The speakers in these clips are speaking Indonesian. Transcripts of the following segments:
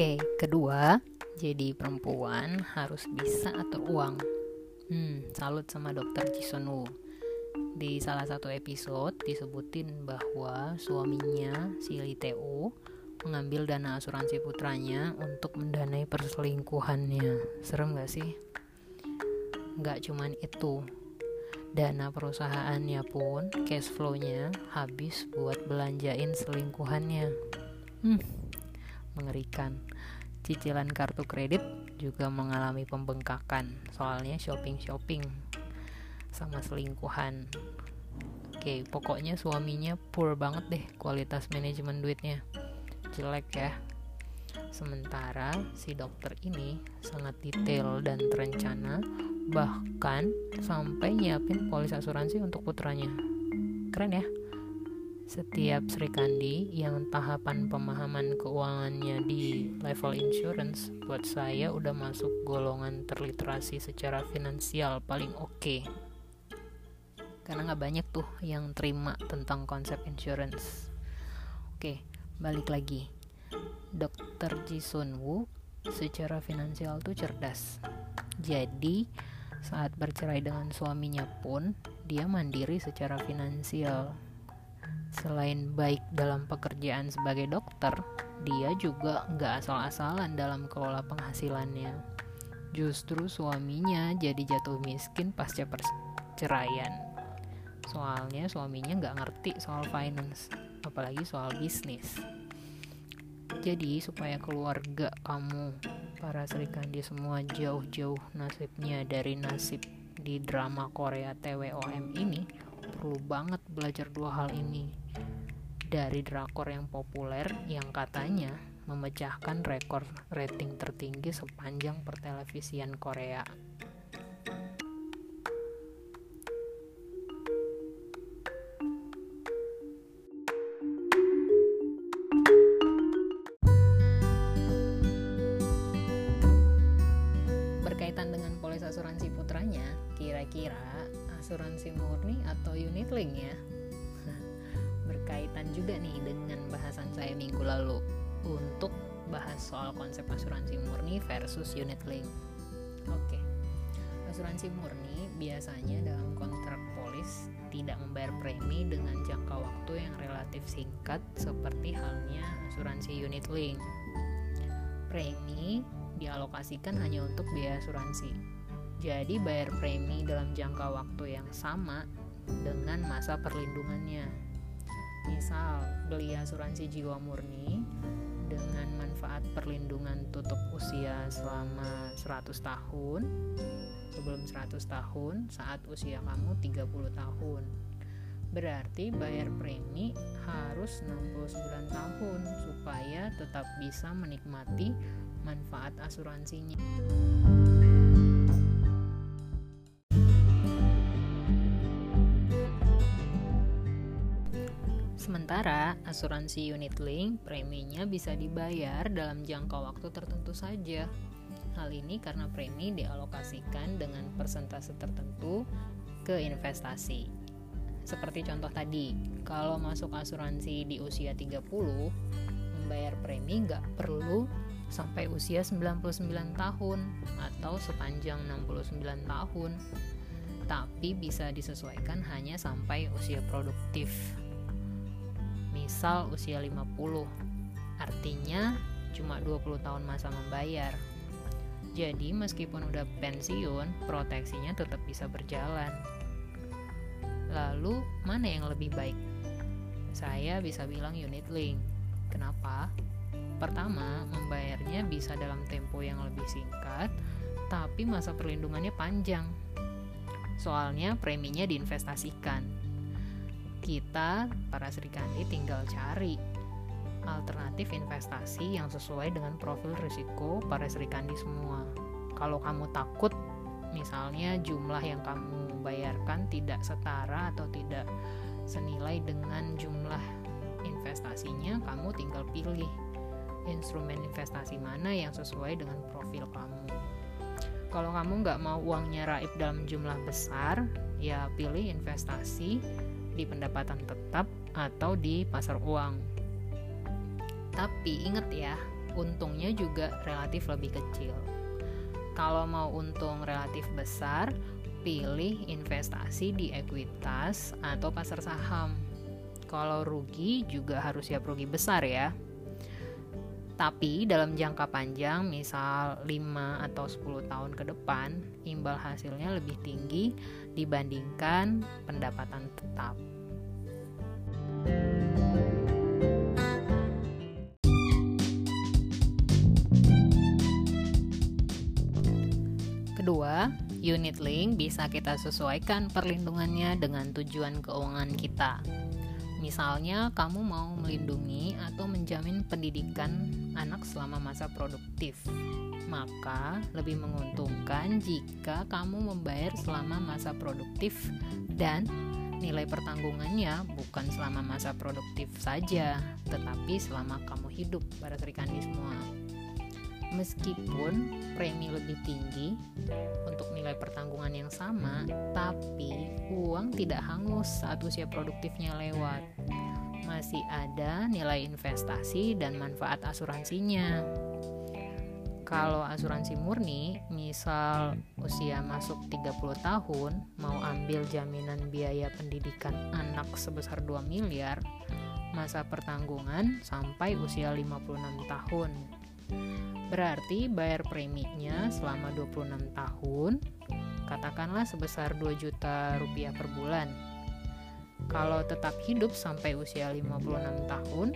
Oke, kedua, jadi perempuan harus bisa atur uang. Hmm, salut sama dokter Woo. Di salah satu episode disebutin bahwa suaminya si Lee Teo mengambil dana asuransi putranya untuk mendanai perselingkuhannya. Serem gak sih? Gak cuman itu, dana perusahaannya pun cash flow-nya habis buat belanjain selingkuhannya. Hmm, mengerikan. Cicilan kartu kredit juga mengalami pembengkakan, soalnya shopping-shopping sama selingkuhan. Oke, pokoknya suaminya poor banget deh kualitas manajemen duitnya. Jelek ya. Sementara si dokter ini sangat detail dan terencana, bahkan sampai nyiapin polis asuransi untuk putranya. Keren ya? Setiap Sri Kandi yang tahapan pemahaman keuangannya di level insurance buat saya udah masuk golongan terliterasi secara finansial paling oke. Okay. Karena nggak banyak tuh yang terima tentang konsep insurance. Oke, balik lagi. Dokter Ji Woo secara finansial tuh cerdas. Jadi saat bercerai dengan suaminya pun dia mandiri secara finansial Selain baik dalam pekerjaan sebagai dokter, dia juga nggak asal-asalan dalam kelola penghasilannya. Justru suaminya jadi jatuh miskin pasca perceraian. Soalnya suaminya nggak ngerti soal finance, apalagi soal bisnis. Jadi supaya keluarga kamu para serikandi semua jauh-jauh nasibnya dari nasib di drama Korea TWOM ini perlu banget belajar dua hal ini dari drakor yang populer yang katanya memecahkan rekor rating tertinggi sepanjang pertelevisian Korea. Berkaitan dengan polis asuransi putranya, kira-kira asuransi murni atau unit link ya? berkaitan juga nih dengan bahasan saya minggu lalu untuk bahas soal konsep asuransi murni versus unit link. Oke. Asuransi murni biasanya dalam kontrak polis tidak membayar premi dengan jangka waktu yang relatif singkat seperti halnya asuransi unit link. Premi dialokasikan hanya untuk biaya asuransi. Jadi bayar premi dalam jangka waktu yang sama dengan masa perlindungannya misal beli asuransi jiwa murni dengan manfaat perlindungan tutup usia selama 100 tahun sebelum 100 tahun saat usia kamu 30 tahun berarti bayar premi harus 69 tahun supaya tetap bisa menikmati manfaat asuransinya. Sementara asuransi unit link preminya bisa dibayar dalam jangka waktu tertentu saja. Hal ini karena premi dialokasikan dengan persentase tertentu ke investasi. Seperti contoh tadi, kalau masuk asuransi di usia 30, membayar premi nggak perlu sampai usia 99 tahun atau sepanjang 69 tahun tapi bisa disesuaikan hanya sampai usia produktif misal usia 50 artinya cuma 20 tahun masa membayar. Jadi meskipun udah pensiun proteksinya tetap bisa berjalan. Lalu mana yang lebih baik? Saya bisa bilang unit link. Kenapa? Pertama membayarnya bisa dalam tempo yang lebih singkat tapi masa perlindungannya panjang. Soalnya preminya diinvestasikan kita para serikandi tinggal cari alternatif investasi yang sesuai dengan profil risiko para serikandi semua. Kalau kamu takut misalnya jumlah yang kamu bayarkan tidak setara atau tidak senilai dengan jumlah investasinya, kamu tinggal pilih instrumen investasi mana yang sesuai dengan profil kamu. Kalau kamu nggak mau uangnya raib dalam jumlah besar, ya pilih investasi di pendapatan tetap atau di pasar uang. Tapi ingat ya, untungnya juga relatif lebih kecil. Kalau mau untung relatif besar, pilih investasi di ekuitas atau pasar saham. Kalau rugi juga harus siap rugi besar ya. Tapi dalam jangka panjang, misal 5 atau 10 tahun ke depan, imbal hasilnya lebih tinggi dibandingkan pendapatan tetap. Kedua, unit link bisa kita sesuaikan perlindungannya dengan tujuan keuangan kita. Misalnya, kamu mau melindungi atau menjamin pendidikan anak selama masa produktif, maka lebih menguntungkan jika kamu membayar selama masa produktif dan nilai pertanggungannya bukan selama masa produktif saja, tetapi selama kamu hidup. Pada Serikandi semua meskipun premi lebih tinggi untuk nilai pertanggungan yang sama, tapi uang tidak hangus saat usia produktifnya lewat. Masih ada nilai investasi dan manfaat asuransinya. Kalau asuransi murni, misal usia masuk 30 tahun, mau ambil jaminan biaya pendidikan anak sebesar 2 miliar, masa pertanggungan sampai usia 56 tahun Berarti bayar preminya selama 26 tahun, katakanlah sebesar 2 juta rupiah per bulan. Kalau tetap hidup sampai usia 56 tahun,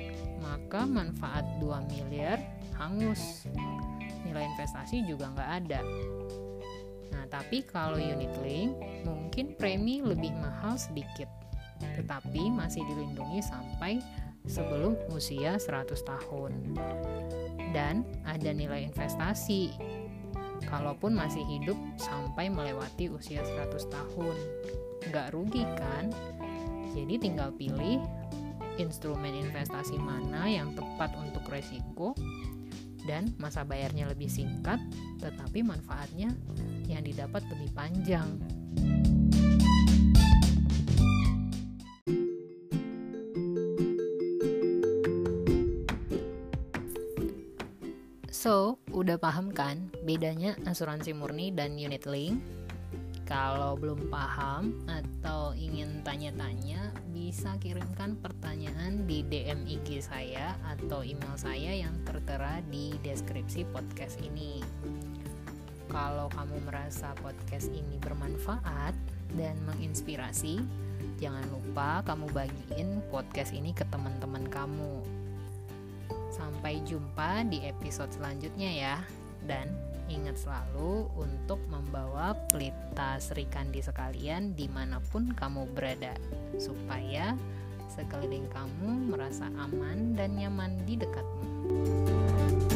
maka manfaat 2 miliar hangus. Nilai investasi juga nggak ada. Nah, tapi kalau unit link, mungkin premi lebih mahal sedikit, tetapi masih dilindungi sampai sebelum usia 100 tahun dan ada nilai investasi kalaupun masih hidup sampai melewati usia 100 tahun nggak rugi kan jadi tinggal pilih instrumen investasi mana yang tepat untuk resiko dan masa bayarnya lebih singkat tetapi manfaatnya yang didapat lebih panjang. So, udah paham kan bedanya asuransi murni dan unit link? Kalau belum paham atau ingin tanya-tanya, bisa kirimkan pertanyaan di DM IG saya atau email saya yang tertera di deskripsi podcast ini. Kalau kamu merasa podcast ini bermanfaat dan menginspirasi, jangan lupa kamu bagiin podcast ini ke teman-teman kamu Sampai jumpa di episode selanjutnya ya. Dan ingat selalu untuk membawa pelita serikandi sekalian di mana pun kamu berada. Supaya sekeliling kamu merasa aman dan nyaman di dekatmu.